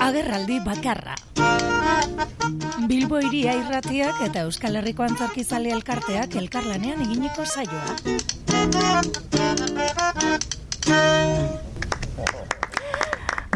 Agerraldi bakarra. Bilbo iria irratiak eta Euskal Herriko antzarkizale elkarteak elkarlanean eginiko saioa.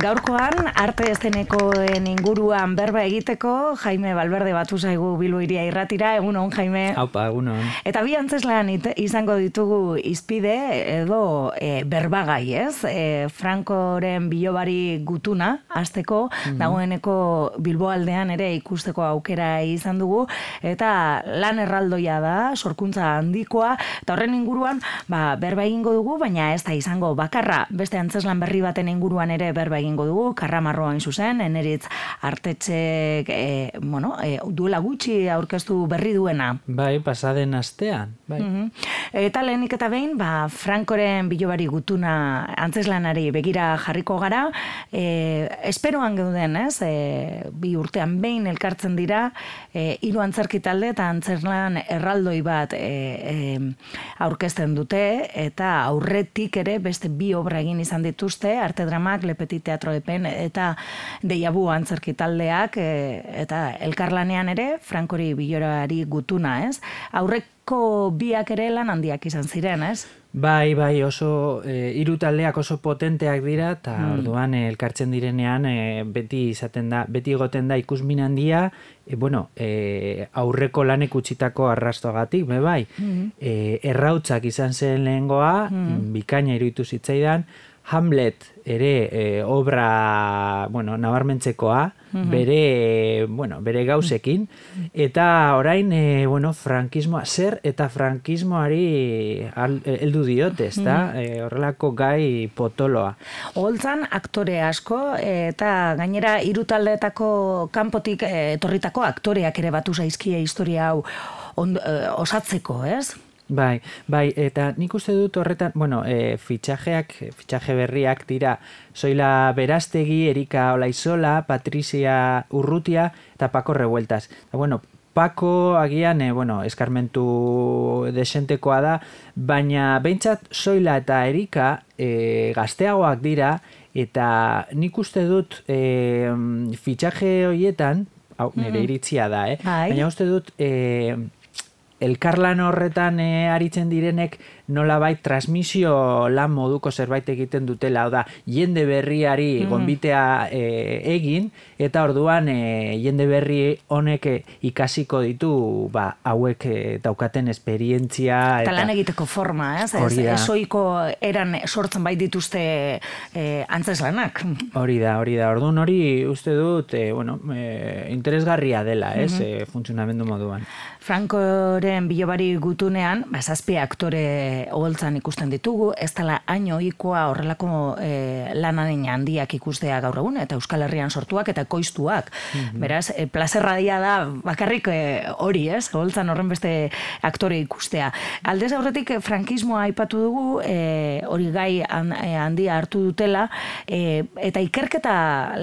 Gaurkoan, arte ezenekoen inguruan berba egiteko, Jaime Balberde batu zaigu Bilbo iria irratira, egun hon, Jaime. Haupa, egun hon. Eta bi antzeslan izango ditugu izpide edo e, berbagai, ez? E, Frankoren bilobari gutuna, azteko, mm dagoeneko Bilbo aldean ere ikusteko aukera izan dugu, eta lan erraldoia da, sorkuntza handikoa, eta horren inguruan, ba, berba egingo dugu, baina ez da izango bakarra, beste antzeslan berri baten inguruan ere berba egin egingo dugu, karramarroa hain zuzen, eneritz artetxek, e, bueno, e, duela gutxi aurkeztu berri duena. Bai, pasaden astean. Bai. Mm Eta lehenik eta behin, ba, Frankoren bilobari gutuna antzeslanari begira jarriko gara, e, esperoan geuden, ez, e, bi urtean behin elkartzen dira, e, hiru antzerki talde eta antzeslan erraldoi bat e, e, aurkezten dute, eta aurretik ere beste bi obra egin izan dituzte, arte dramak, lepeti teatro epen, eta deiabu antzerki taldeak, e, eta elkarlanean ere, Frankori bilorari gutuna, ez? Aurrek ko biak ere lan handiak izan ziren, ez? Bai, bai, oso e, hiru taldeak oso potenteak dira eta hmm. orduan e, elkartzen direnean e, beti izaten da, beti egoten da ikusmin handia, e, bueno, e, aurreko lanek utzitako arrastoagatik, be bai. Hmm. E, errautzak izan zen lehengoa, hmm. bikaina iruditu zitzaidan, Hamlet ere e, obra, bueno, nabarmentzekoa, mhm. bere, bueno, bere gauzekin, eta orain, e, bueno, frankismoa, zer eta frankismoari heldu diote, ezta? Mm horrelako gai potoloa. Holtzan aktore asko, eta gainera hiru taldeetako kanpotik etorritako aktoreak ere batu zaizkie historia hau osatzeko, ez? Bai, bai, eta nik uste dut horretan, bueno, e, fitxajeak, fitxaje berriak dira, soila Berastegi, Erika Olaizola, Patricia Urrutia eta Paco Revueltas. Eta, bueno, Paco agian, e, bueno, eskarmentu desentekoa da, baina behintzat soila eta Erika e, gazteagoak dira, eta nik uste dut e, fitxaje horietan, hau, nire mm. iritzia da, eh? Bai. baina uste dut... E, elkarlan horretan e, aritzen direnek nolabait transmisio lan moduko zerbait egiten dutela, da, jende berriari mm. gonbitea e, egin, eta orduan e, jende berri honek ikasiko ditu ba, hauek e, daukaten esperientzia. Eta, eta lan egiteko forma, ez? Ez, esoiko eran sortzen bai dituzte e, antzes lanak. Hori da, hori da. Orduan hori uste dut, e, bueno, e, interesgarria dela, ez? Mm -hmm. funtzionamendu moduan. Frankoren bilobari gutunean, ba, zazpi aktore oholtzan ikusten ditugu, ez dela haino ikoa horrelako e, lanaren handiak ikustea gaur egun, eta Euskal Herrian sortuak eta koiztuak. Mm Beraz, e, plazerra dia da bakarrik e, hori, ez? Oholtzan horren beste aktore ikustea. Aldez aurretik, e, frankismoa aipatu dugu, e, hori gai e, handia hartu dutela, e, eta ikerketa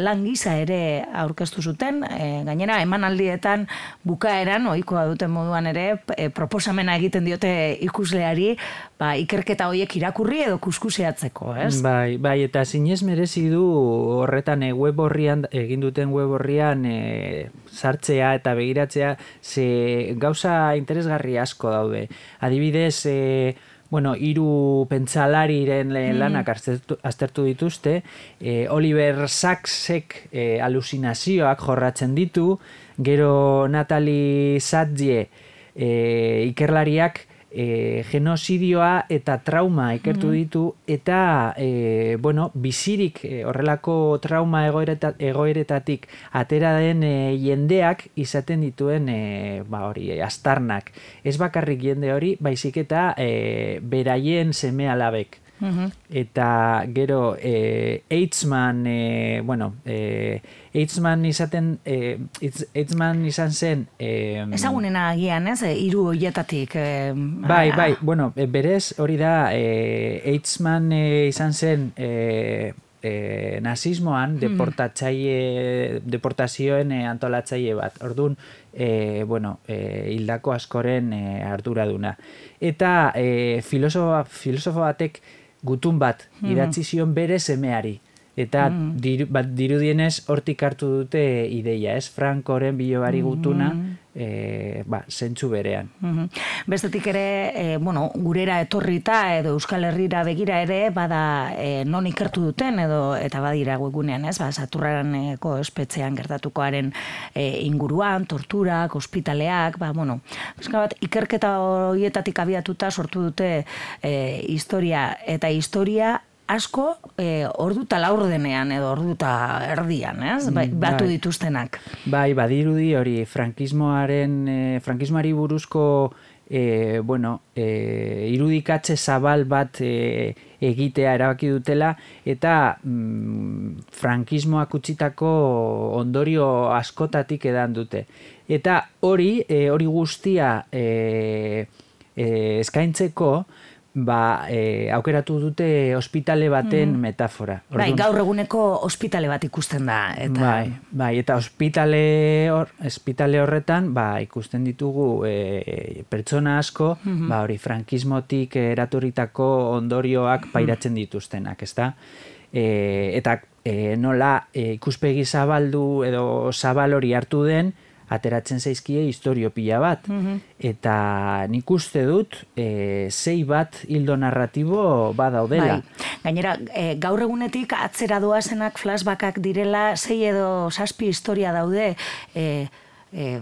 lan gisa ere aurkeztu zuten, e, gainera, emanaldietan bukaeran, ohikoa duten moduan ere, e, proposamena egiten diote ikusleari, ba, ikerketa horiek irakurri edo kuskuseatzeko, ez? Bai, bai, eta zinez merezi du horretan e, web horrian, egin duten web horrian e, sartzea eta begiratzea, ze gauza interesgarri asko daude. Adibidez, e, bueno, hiru pentsalariren mm. lanak aztertu, dituzte, e, Oliver Sacksek e, alusinazioak jorratzen ditu, gero Natalie Sadje e, ikerlariak e, genozidioa eta trauma ikertu mm-hmm. ditu eta e, bueno, bizirik e, horrelako trauma egoereta, egoeretatik atera den e, jendeak izaten dituen e, ba hori, astarnak. Ez bakarrik jende hori, baizik eta e, beraien seme alabek. Mm-hmm. Eta gero e, Eitzman, e, bueno, e, Eitzman izaten, e, Eitzman izan zen... E, Ezagunena agian, ez? Iru hoietatik. E, bai, bai, bueno, e, berez hori da, e, Eitzman e, izan zen... E, e, nazismoan deportatzaile deportazioen e, antolatzaile bat. Ordun, e, bueno, e, hildako askoren e, arduraduna. Eta e, filosofo, filosofo batek gutun bat mm. idatzi zion bere semeari. Eta mm. diru, bat, dirudienez hortik hartu dute ideia, ez? Frankoren bilobari gutuna, mm. e, ba, zentsu berean. Mm Bestetik ere, e, bueno, gurera etorrita edo Euskal Herrira begira ere, bada e, non ikertu duten edo eta badira webunean, ez? Ba, Saturraneko espetzean gertatukoaren e, inguruan, torturak, ospitaleak, ba, bueno, bat, ikerketa horietatik abiatuta sortu dute e, historia eta historia asko e, orduta laur denean edo orduta erdian, ez? Bai, mm, batu bai. dituztenak. Bai, badirudi hori frankismoaren e, frankismoari buruzko e, bueno, e, irudikatze zabal bat e, egitea erabaki dutela eta mm, frankismoak utzitako ondorio askotatik edan dute. Eta hori, e, hori guztia e, e, eskaintzeko, ba, e, aukeratu dute ospitale baten mm. metafora. Bai, gaur eguneko ospitale bat ikusten da. Eta... Bai, bai, eta ospitale, hor, ospitale horretan ba, ikusten ditugu e, pertsona asko, mm ba, hori frankismotik eraturitako ondorioak mm-hmm. pairatzen dituztenak, ezta? E, eta e, nola e, ikuspegi zabaldu edo zabal hori hartu den, ateratzen zaizkie historio pila bat. Mhm. Eta nik uste dut, e, zei bat hildo narratibo badaudela. Bai. Gainera, e, gaur egunetik atzera doazenak flashbackak direla, zei edo saspi historia daude, e, e,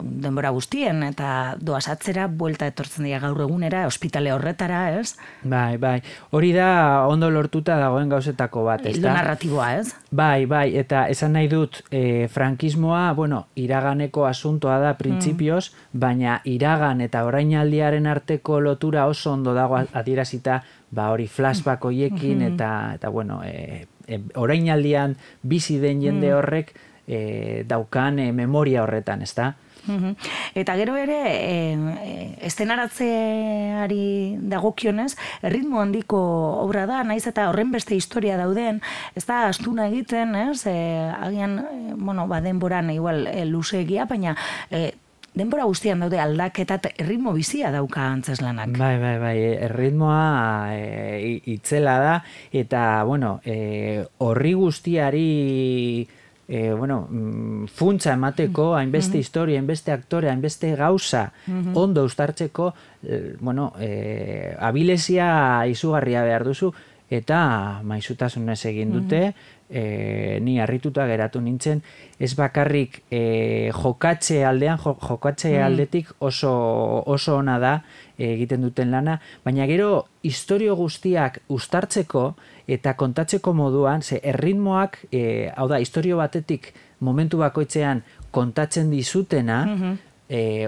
denbora guztien eta doasatzera buelta etortzen dira gaur egunera ospitale horretara, ez? Bai, bai. Hori da ondo lortuta dagoen gauzetako bat, ez da? narratiboa, ez? Bai, bai, eta esan nahi dut e, frankismoa, bueno, iraganeko asuntoa da printzipioz, mm. baina iragan eta orainaldiaren arteko lotura oso ondo dago adierazita, ba hori flashback hoiekin mm-hmm. eta eta bueno, e, e, orainaldian bizi den jende mm. horrek e, daukan e, memoria horretan, ez da? Eta gero ere, e, estenaratzeari dagokionez, ritmo handiko obra da, naiz eta horren beste historia dauden, ez da astuna egiten, ez? E, agian, bueno, ba, denboran igual e, luzeegia, baina e, denbora guztian daude aldaketat erritmo bizia dauka antzeslanak. Bai, bai, bai, erritmoa e, itzela da, eta, bueno, e, horri guztiari e, bueno, mm, funtza emateko, mm-hmm. hainbeste historia, hainbeste aktore, hainbeste gauza, mm-hmm. ondo ustartzeko, e, bueno, e, abilesia izugarria behar duzu, eta maizutasunez egin dute, mm-hmm. E, ni harrituta geratu nintzen, ez bakarrik e, jokatze aldean, jokatze aldetik oso, oso ona da egiten duten lana, baina gero historio guztiak ustartzeko, eta kontatzeko moduan, ze erritmoak, e, hau da, historio batetik momentu bakoitzean kontatzen dizutena, mm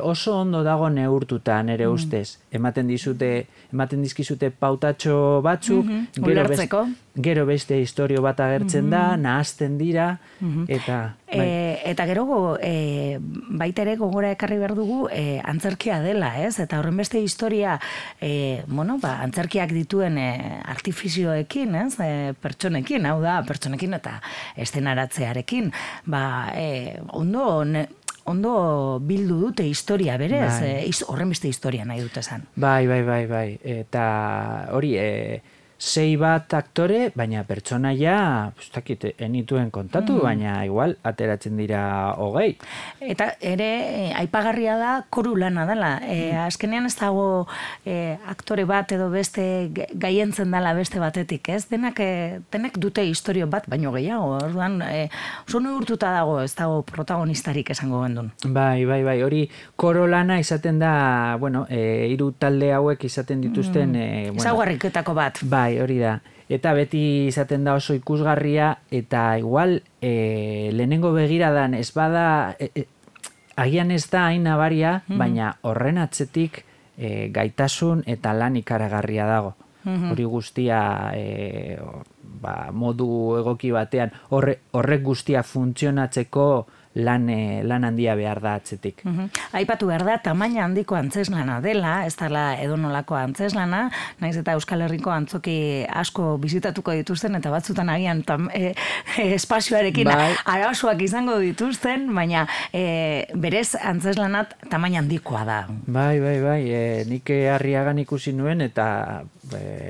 oso ondo dago neurtuta nere mm. ustez. Ematen dizute, ematen dizkizute pautatxo batzuk, mm gero, best, gero beste historio bat agertzen da, mm-hmm. nahazten dira, mm-hmm. eta... Bai. E, eta gero e, baita ere gogora ekarri behar dugu e, antzerkia dela, ez? Eta horren beste historia, e, bueno, ba, antzerkiak dituen e, artifizioekin, ez? E, pertsonekin, hau da, pertsonekin eta estenaratzearekin, ba, e, ondo, ondo bildu dute historia berez, bai. e, horren beste historia nahi dute esan. Bai, bai, bai, bai, eta hori, e, sei bat aktore, baina pertsona ja, ustakit, enituen kontatu, mm. baina igual, ateratzen dira hogei. Eta ere, eh, aipagarria da, koru lana dela. E, azkenean ez dago e, aktore bat edo beste gaientzen dela beste batetik, ez? Denak, e, denak dute historio bat, baino gehiago, orduan, e, oso urtuta dago, ez dago protagonistarik esango gendun. Bai, bai, bai, hori koro lana izaten da, bueno, e, iru talde hauek izaten dituzten... Mm. E, bueno, bat. Bai, Bai, hori da. Eta beti izaten da oso ikusgarria, eta igual e, lehenengo begiradan ez bada, e, e, agian ez da hain nabaria, mhm. baina horren atzetik e, gaitasun eta lan ikaragarria dago. Mhm. Hori guztia e, ba, modu egoki batean, horrek guztia funtzionatzeko, lan, e, lan handia behar da atzetik. Mm Aipatu behar da, tamaina handiko antzeslana dela, ez dela edonolako antzeslana, naiz eta Euskal Herriko antzoki asko bizitatuko dituzten, eta batzutan agian tam, e, e, espazioarekin bai. arazoak izango dituzten, baina e, berez antzeslanat tamaina handikoa da. Bai, bai, bai, e, nik harriagan ikusi nuen, eta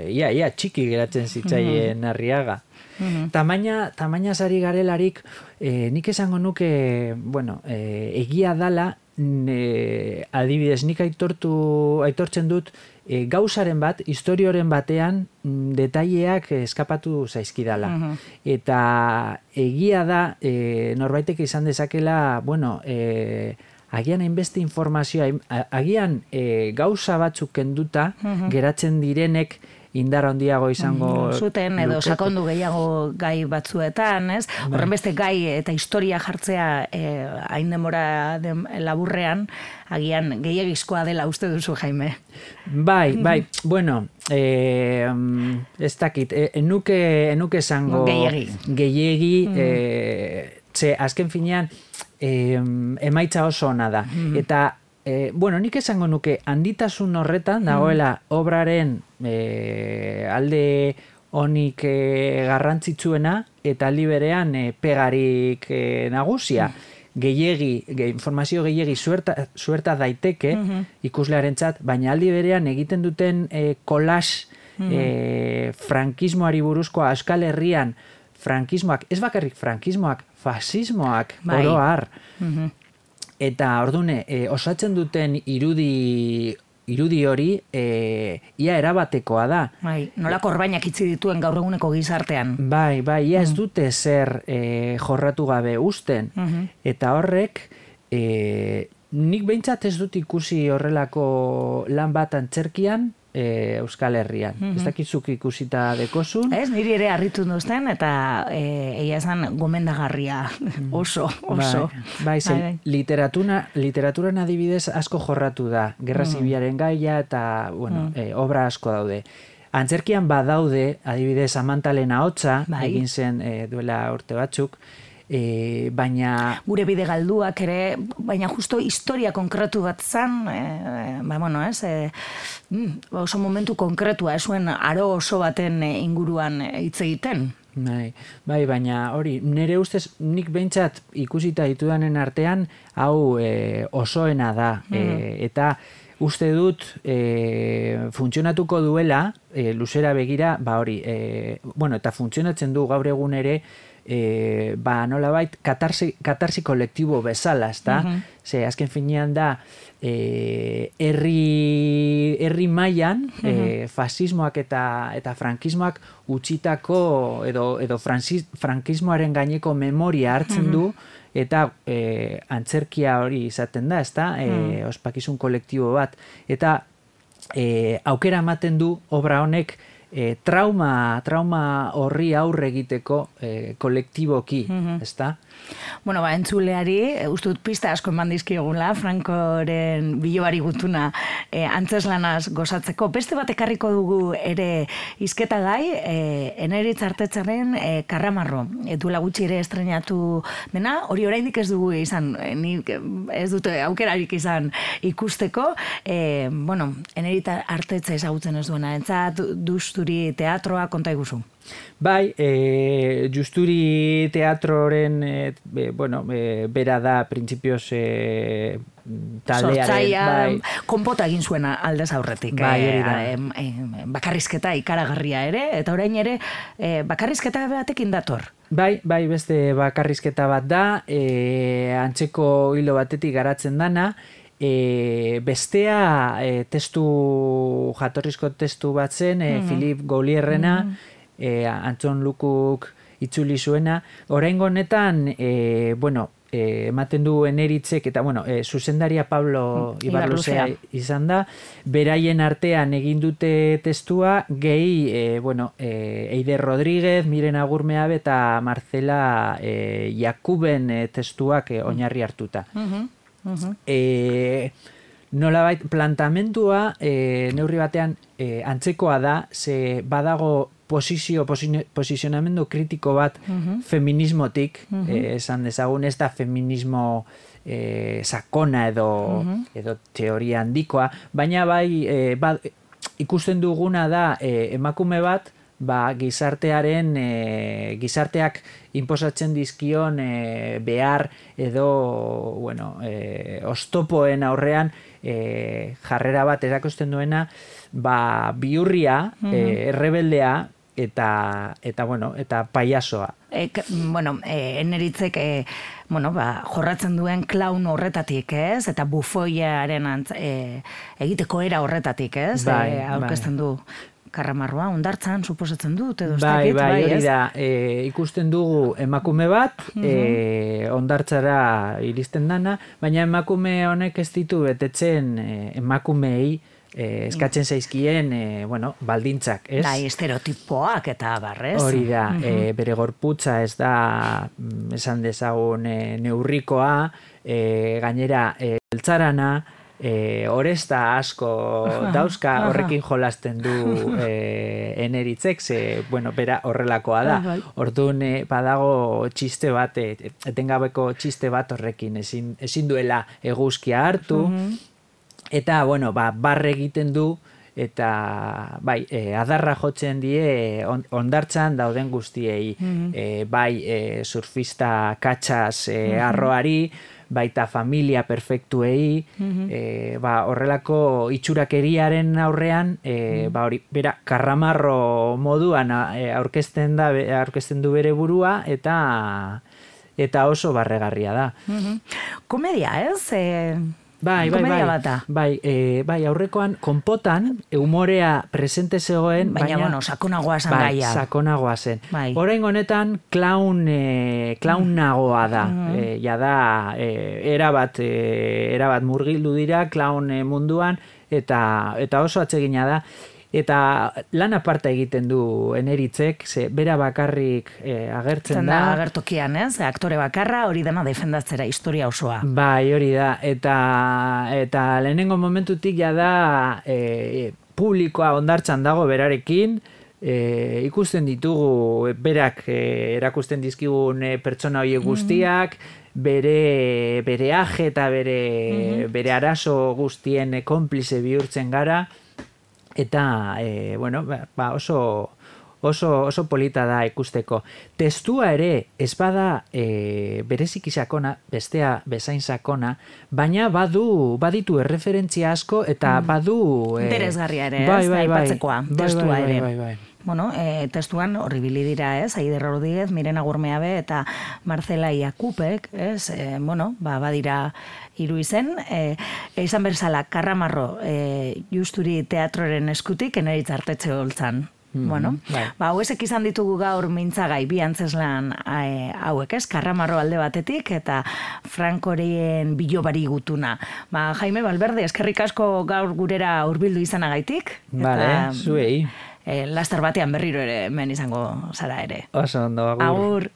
ia, ia, txiki geratzen zitzaien arriaga. Mm Tamaina, tamaina zari garelarik, e, nik esango nuke, bueno, e, egia dala, ne, adibidez, nik aitortu, aitortzen dut, e, gauzaren bat, historioren batean, mm, detaileak eskapatu zaizkidala. Mm Eta egia da, e, norbaitek izan dezakela, bueno, e, agian hainbeste informazioa, agian e, gauza batzuk kenduta, geratzen direnek, indar handiago izango mm, zuten edo sakondu gehiago gai batzuetan, ez? Bai. Horren beste gai eta historia jartzea eh, hain demora laburrean, agian gehiagizkoa dela uste duzu, Jaime. Bai, bai, bueno, eh, ez dakit, eh, enuke, enuke esango gehiagi, gehiagi mm. eh, ze, azken finean, eh, emaitza oso ona da. Mm. Eta E, bueno, nik esango nuke handitasun horretan dagoela mm. obraren e, alde onik e, garrantzitsuena eta aldi berean e, pegarik e, nagusia. Mm. Gehiegi, informazio gehiegi suerta, suerta daiteke mm -hmm. ikuslearen baina aldi berean egiten duten e, kolas mm -hmm. frankismoari buruzkoa askal herrian frankismoak, ez bakarrik frankismoak, fasismoak, bai. oroar. Mm Eta ordune, e, osatzen duten irudi irudi hori e, ia erabatekoa da. Bai, nola korbainak itzi dituen gaur eguneko gizartean. Bai, bai, ia ez mm. dute zer e, jorratu gabe usten. Mm-hmm. Eta horrek, e, nik behintzat ez dut ikusi horrelako lan bat antzerkian, e, Euskal Herrian. Mm -hmm. Ez dakizuk ikusita dekozun. Ez, niri ere harritu duzten, eta e, egia esan gomendagarria oso, oso. Bai, bai, bai, bai. literatura, literaturan adibidez asko jorratu da. Gerra mm. zibiaren gaia eta, bueno, mm. e, obra asko daude. Antzerkian badaude, adibidez, amantalen ahotsa, bai. egin zen e, duela urte batzuk, e, baina... Gure bide galduak ere, baina justo historia konkretu bat zan, e, ba, bueno, ez, e, oso momentu konkretua, esuen aro oso baten inguruan hitz egiten. Bai, bai, baina hori, nire ustez nik behintzat ikusita ditudanen artean, hau e, osoena da, mm. eta uste dut e, funtzionatuko duela, e, luzera begira, ba hori, e, bueno, eta funtzionatzen du gaur egun ere, e, ba, nola bait, katarsi, katarsi kolektibo bezala, ez da? Mm Ze, azken finean da, e, herri, herri mailan e, fasismoak eta, eta frankismoak utxitako, edo, edo frankismoaren gaineko memoria hartzen du, eta e, antzerkia hori izaten da, ez da? E, ospakizun kolektibo bat. Eta e, aukera ematen du obra honek, e, trauma, trauma horri aurre egiteko e, kolektiboki, mm -hmm. ezta? Bueno, ba, entzuleari, e, ustut pista asko eman dizkigula, Frankoren bilobari gutuna e, antzeslanaz gozatzeko. Beste bat ekarriko dugu ere izketa gai, e, eneritz artetzaren e, karramarro. E, duela gutxi ere estrenatu dena, hori oraindik ez dugu izan, e, ni, ez dute aukerarik izan ikusteko. E, bueno, eneritz artetza ezagutzen ez duena, entzat, duz justuri teatroa konta iguzu. Bai, e, justuri teatroren, e, bueno, e, bera da, printzipioz e, taldearen. bai. konpota egin zuena aldez aurretik. Bai, e, e, bakarrizketa ikaragarria ere, eta orain ere, e, bakarrizketa batekin dator. Bai, bai, beste bakarrizketa bat da, e, antzeko hilo batetik garatzen dana, e, bestea e, testu jatorrizko testu bat zen e, mm Filip Golierrena mm e, Antzon Lukuk itzuli zuena. Oraingo honetan e, bueno e, ematen du eneritzek eta bueno e, zuzendaria Pablo mm, Ibarluzea izan da. Beraien artean egin dute testua gehi e, bueno e, Eider Rodríguez Miren Agurmea eta Marcela e, Jakuben e, testuak e, oinarri hartuta. Mm Uh e, nola bait, plantamentua e, neurri batean e, antzekoa da, ze badago posizio, posizionamendu kritiko bat feminismotik, esan dezagun ez da feminismo e, sakona edo, edo teoria handikoa, baina bai e, ba, ikusten duguna da e, emakume bat, ba, gizartearen e, gizarteak inposatzen dizkion e, behar edo bueno, e, ostopoen aurrean e, jarrera bat erakusten duena, ba, biurria, mm errebeldea, eta, eta, bueno, eta paiasoa. E, bueno, e, eneritzek, e, bueno, ba, jorratzen duen klaun horretatik, ez? Eta bufoiaren antz, e, egiteko era horretatik, ez? Bai, e, aurkezten bai. du karramarroa, ondartzan, suposatzen dut, edo bai, bai, bai, hori da, e, ikusten dugu emakume bat, mm -hmm. ondartzara iristen dana, baina emakume honek ez ditu betetzen e, emakumeei, eh, eskatzen zaizkien eh, bueno, baldintzak, ez? Bai, estereotipoak eta barrez. Hori da, eh, bere gorputza ez da mm, esan dezagun eh, neurrikoa, eh, gainera eh, eltzarana, eh, oresta asko dauzka horrekin jolasten du eh, eneritzek, ze, bueno, bera horrelakoa da. Bai, bai. Orduan, eh, badago txiste bat, etengabeko txiste bat horrekin, ezin, ezin duela eguzkia hartu, Eta, bueno, ba, barre egiten du, eta bai, e, adarra jotzen die on, ondartzan dauden guztiei. Mm bai, e, surfista katxas e, mm arroari, baita familia perfektuei, mm ba, horrelako itxurakeriaren aurrean, e, ba, hori, bera, karramarro moduan aurkezten, da, aurkezten du bere burua, eta eta oso barregarria da. Mm Komedia, ez? E, Bai, bai, bai, bai, e, bai, aurrekoan, konpotan, humorea presente zegoen, baina, baina bueno, sakonagoa zen bai, gaia. sakonagoa zen. Bai. Horein honetan, klaun, e, klaun nagoa da. Mm -hmm. e, ja da, e, erabat, e, erabat murgildu dira, e, munduan, eta, eta oso atsegina da eta lan aparta egiten du eneritzek, ze bera bakarrik e, agertzen da. da. Agertokian, ez? Aktore bakarra hori dena defendatzera historia osoa. Bai, hori da. Eta, eta lehenengo momentutik ja da e, publikoa ondartzan dago berarekin, e, ikusten ditugu berak e, erakusten dizkigun e, pertsona horiek mm-hmm. guztiak, bere, bere aje eta bere, mm bere arazo guztien konplize bihurtzen gara, eta e, bueno, ba, ba, oso oso, oso polita da ikusteko. Testua ere ez bada e, bereziki sakona, bestea bezain sakona, baina badu baditu erreferentzia asko eta mm. badu... E, Interesgarria ere, bai, bai, bai, testua bai, bai, ere. Bai, bai, bai. Bueno, e, testuan horribili dira, ez? Aider Rodríguez, Mirena Gurmeabe eta Marcela Iakupek, ez? E, bueno, ba, badira hiru izen, e, e, izan berzala, karramarro e, justuri teatroren eskutik, eneritz hartetxe holtzan. Mm -hmm, bueno, bai. ba, hauezek izan ditugu gaur mintzagai bi antzeslan e, hauek ez, karramarro alde batetik eta frankorien bilobari gutuna. Ba, Jaime Balberde, eskerrik asko gaur gurera hurbildu izanagaitik. Bale, zuei. E, laster batean berriro ere men izango zara ere. Oso ondo, agur. Agur.